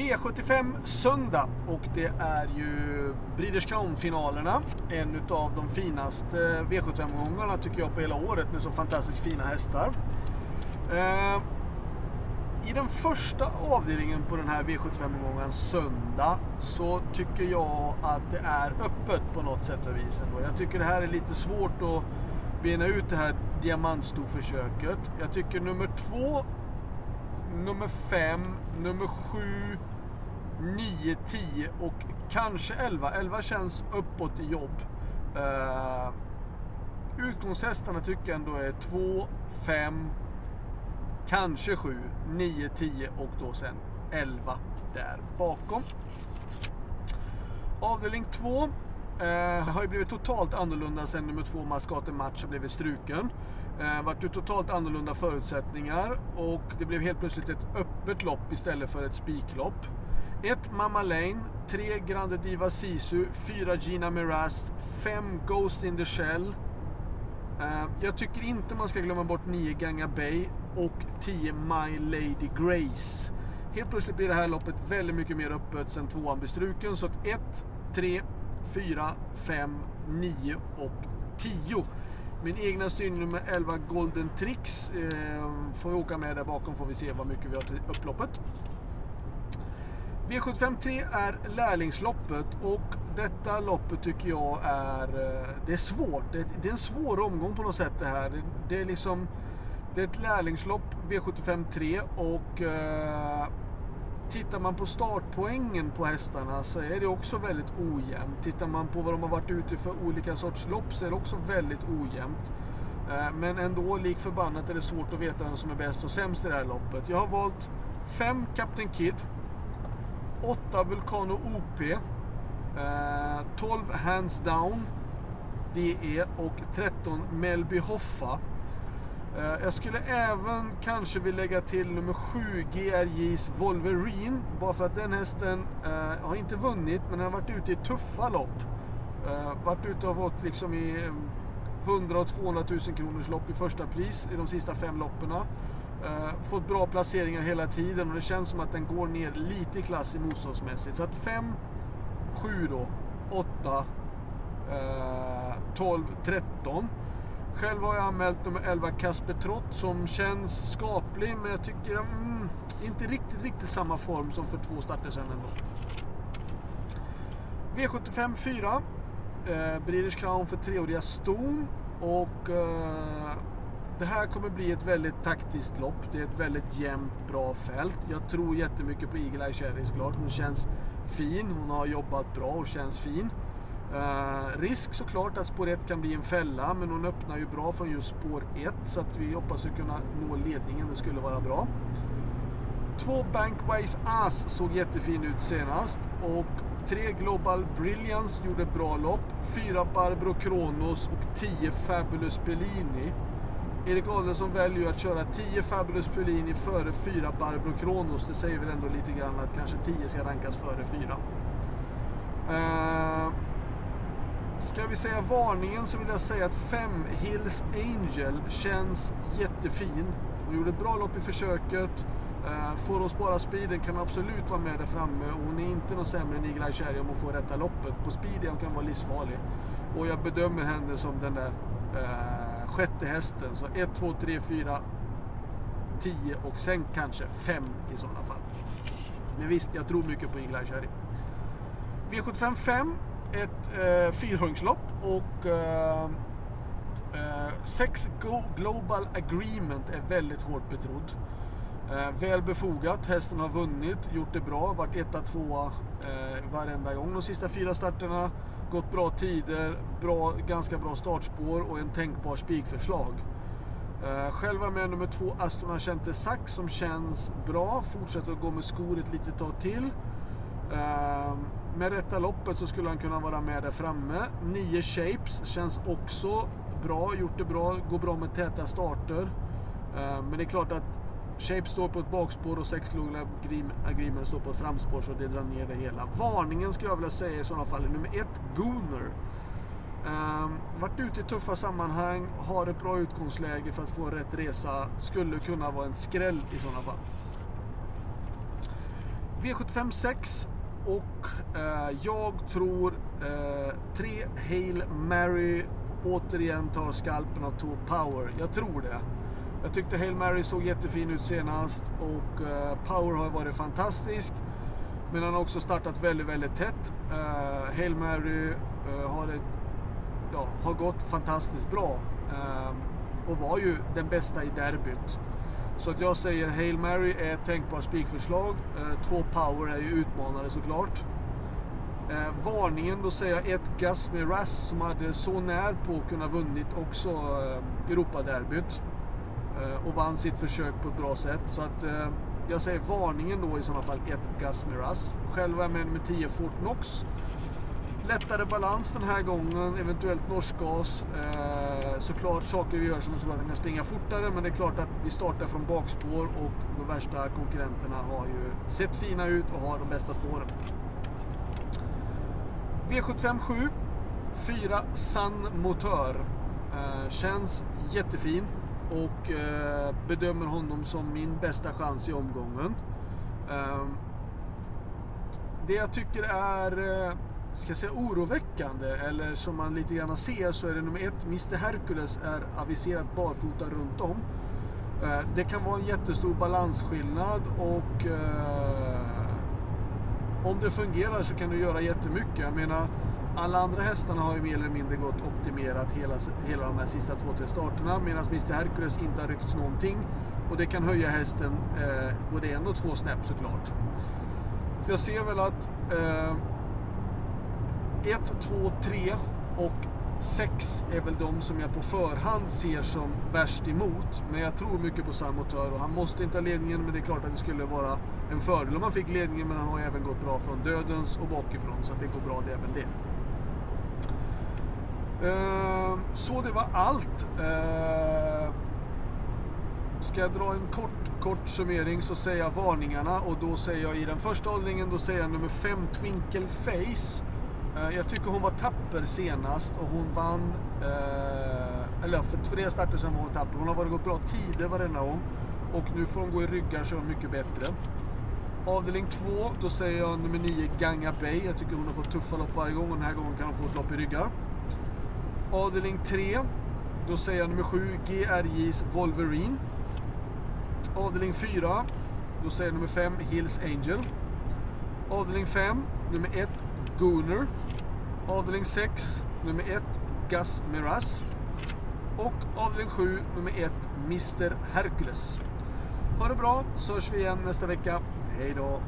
V75 söndag och det är ju Breeders Crown-finalerna. En av de finaste V75-omgångarna tycker jag på hela året med så fantastiskt fina hästar. Eh, I den första avdelningen på den här V75-omgången söndag så tycker jag att det är öppet på något sätt och vis. Ändå. Jag tycker det här är lite svårt att bena ut det här diamantstoförsöket. Jag tycker nummer två nummer 5, nummer 7, 9, 10 och kanske 11. 11 känns uppåt i jobb. Uh, utgångshästarna tycker jag ändå är 2, 5, kanske 7, 9, 10 och då sen 11 där bakom. Avdelning 2 eh, har ju blivit totalt annorlunda sen nummer 2 Mascaten Match har blivit struken. Eh, vart det totalt annorlunda förutsättningar och det blev helt plötsligt ett öppet lopp istället för ett spiklopp. 1 Mamma Lane, 3 Grande Diva Sisu, 4 Gina Miraz, 5 Ghost in the Shell. Eh, jag tycker inte man ska glömma bort 9 Ganga Bay och 10 My Lady Grace. Helt plötsligt blir det här loppet väldigt mycket mer öppet sen tvåan blir struken. Så att 1, 3, 4, 5, 9 och 10 min egna styrning nummer 11 Golden Tricks eh, får vi åka med där bakom får vi se vad mycket vi har till upploppet. V75 3 är lärlingsloppet och detta loppet tycker jag är, eh, det är svårt. Det är, det är en svår omgång på något sätt det här. Det, det är liksom, det är ett lärlingslopp V75 3 och eh, Tittar man på startpoängen på hästarna så är det också väldigt ojämnt. Tittar man på vad de har varit ute för olika sorts lopp så är det också väldigt ojämnt. Eh, men ändå, lik förbannat, är det svårt att veta vem som är bäst och sämst i det här loppet. Jag har valt 5 Captain Kid, 8 Vulcano OP, 12 eh, Hands Down DE och 13 Melby Hoffa. Eh, jag skulle även kanske vilja lägga till nummer 7 GRJs Wolverine. Bara för att den hästen eh, har inte vunnit men den har varit ute i tuffa lopp. Eh, varit ute och fått liksom i eh, 100 och 200 000 kronors lopp i första pris i de sista fem loppen. Eh, fått bra placeringar hela tiden och det känns som att den går ner lite i klass i motståndsmässigt. Så att 5, 7 då, 8, 12, 13. Själv har jag anmält nummer 11 Kasper Trott som känns skaplig men jag tycker mm, inte riktigt, riktigt samma form som för två starter sedan ändå. V75 4. Eh, British Crown för treåriga ston och eh, det här kommer bli ett väldigt taktiskt lopp. Det är ett väldigt jämnt, bra fält. Jag tror jättemycket på Eagle Eye Cherry såklart. Hon känns fin, hon har jobbat bra och känns fin. Eh, risk såklart att spår 1 kan bli en fälla, men hon öppnar ju bra från just spår 1 så att vi hoppas att kunna nå ledningen. Det skulle vara bra. Två Bankways Ass såg jättefin ut senast och tre Global Brilliance gjorde bra lopp. Fyra Barbro Kronos och tio Fabulous Bellini. Erik Adelsson väljer att köra 10 Fabulous Pellini före 4 Barbro Kronos. Det säger väl ändå lite grann att kanske 10 ska rankas före 4. Ska vi säga varningen så vill jag säga att 5 Hills Angel känns jättefin. Hon gjorde ett bra lopp i försöket. Eh, får hon spara speeden kan hon absolut vara med där framme. Hon är inte någon sämre än Eagle Cherry om hon får rätta loppet. På speed hon kan vara livsfarlig. Och jag bedömer henne som den där eh, sjätte hästen. Så 1, 2, 3, 4, 10 och sen kanske 5 i sådana fall. Men visst, jag tror mycket på Eagle Cherry. V75 5 ett eh, fyrhörningslopp och eh, eh sex Global Agreement är väldigt hårt betrodd. Eh, väl befogat, hästen har vunnit, gjort det bra, varit etta, tvåa eh, varenda gång de sista fyra starterna. Gått bra tider, bra, ganska bra startspår och en tänkbar spikförslag. Eh, själv var med nummer två Aston Achente Sax som känns bra, fortsätter att gå med skor ett litet tag till. Eh, med rätta loppet så skulle han kunna vara med där framme. 9 Shapes känns också bra, gjort det bra, går bra med täta starter. Eh, men det är klart att Shapes står på ett bakspår och 6 Global Agreement står på ett framspår så det drar ner det hela. Varningen skulle jag vilja säga i sådana fall är nummer 1 Gooner. Um, varit ute i tuffa sammanhang, har ett bra utgångsläge för att få rätt resa. Skulle kunna vara en skräll i sådana fall. V75 6 och eh, jag tror eh, tre Hail Mary återigen tar skalpen av Tor Power. Jag tror det. Jag tyckte Hail Mary såg jättefin ut senast och eh, Power har varit fantastisk. Men han har också startat väldigt, väldigt tätt. Eh, Hail Mary eh, har, ett, ja, har gått fantastiskt bra. Eh, och var ju den bästa i derbyt. Så att jag säger Hail Mary är ett tänkbart spikförslag. Eh, två Power är ju utmanare såklart. Eh, varningen, då säger jag ett Gas med Ras som hade så när på att kunna vunnit också eh, Europaderbyt. Eh, och vann sitt försök på ett bra sätt. Så att jag säger varningen då i sådana fall ett Gas Miraz. Själv är jag med nummer 10 Fort Knox. Lättare balans den här gången, eventuellt norskgas. Eh, såklart saker vi gör som jag tror att den kan springa fortare, men det är klart att vi startar från bakspår och de värsta konkurrenterna har ju sett fina ut och har de bästa spåren. V75 7, 4 San Motör. Eh, känns jättefin och eh, bedömer honom som min bästa chans i omgången. Eh, det jag tycker är eh, ska jag säga, oroväckande, eller som man lite grann ser, så är det nummer ett, Mr Hercules är aviserat barfota runt om. Eh, det kan vara en jättestor balansskillnad och eh, om det fungerar så kan det göra jättemycket. Jag menar, alla andra hästarna har ju mer eller mindre gått optimerat hela, hela de här sista två, tre starterna medan Mr Hercules inte har ryckts någonting. Och det kan höja hästen eh, både en och två snäpp såklart. Jag ser väl att eh, 1, 2, 3 och 6 är väl de som jag på förhand ser som värst emot. Men jag tror mycket på Samotör och han måste inte ha ledningen men det är klart att det skulle vara en fördel om han fick ledningen men han har även gått bra från dödens och bakifrån så det går bra det även det. Ehm, så det var allt. Ehm, ska jag dra en kort, kort summering så säger jag varningarna och då säger jag i den första hållningen då säger jag nummer 5 Twinkle Face. Eh, jag tycker hon var tapper senast och hon vann, eh, eller för tre starter sen var hon tapper. Hon har varit gått bra tider varenda gång och nu får hon gå i ryggar så är hon mycket bättre. Avdelning 2, då säger jag nummer 9 Ganga Bay. Jag tycker hon har fått tuffa lopp varje gång och den här gången kan hon få ett lopp i ryggar. Avdelning 3. Då säger jag nummer 7, GRJs Wolverine. Avdelning 4. Då säger jag nummer 5, Hills Angel. Avdelning 5, nummer 1, Gooner. Avdelning 6, nummer 1, Gus Miraz. Och avdelning 7, nummer 1, Mr Hercules. Ha det bra, så hörs vi igen nästa vecka. Hej då!